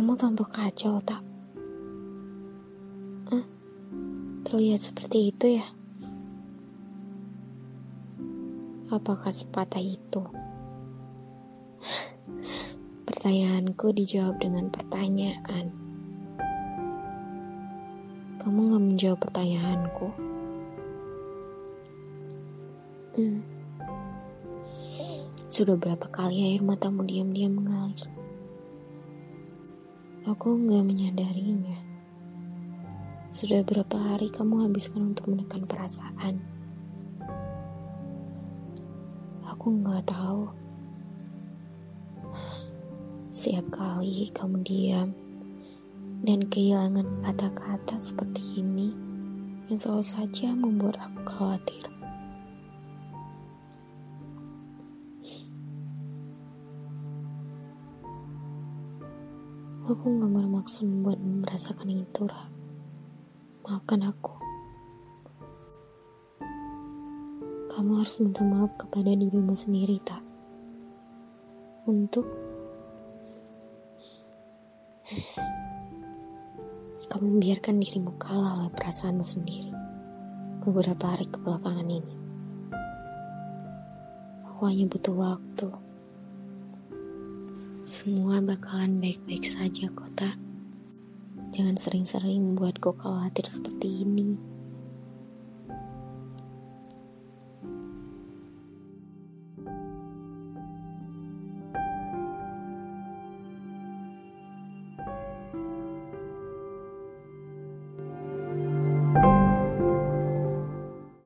Kamu tampak kacau, tak? Eh, terlihat seperti itu ya? Apakah sepatah itu? Pertanyaanku dijawab dengan pertanyaan. Kamu gak menjawab pertanyaanku. Hmm. Sudah berapa kali air matamu diam-diam mengalir? Aku nggak menyadarinya. Sudah berapa hari kamu habiskan untuk menekan perasaan? Aku nggak tahu. Setiap kali kamu diam dan kehilangan kata-kata seperti ini yang selalu saja membuat aku khawatir. Aku gak bermaksud membuat merasakan itu, Ra. Maafkan aku. Kamu harus minta maaf kepada dirimu sendiri, tak? Untuk kamu biarkan dirimu kalah oleh perasaanmu sendiri beberapa hari kebelakangan ini. Aku hanya butuh waktu semua bakalan baik-baik saja, kota. Jangan sering-sering membuatku khawatir seperti ini.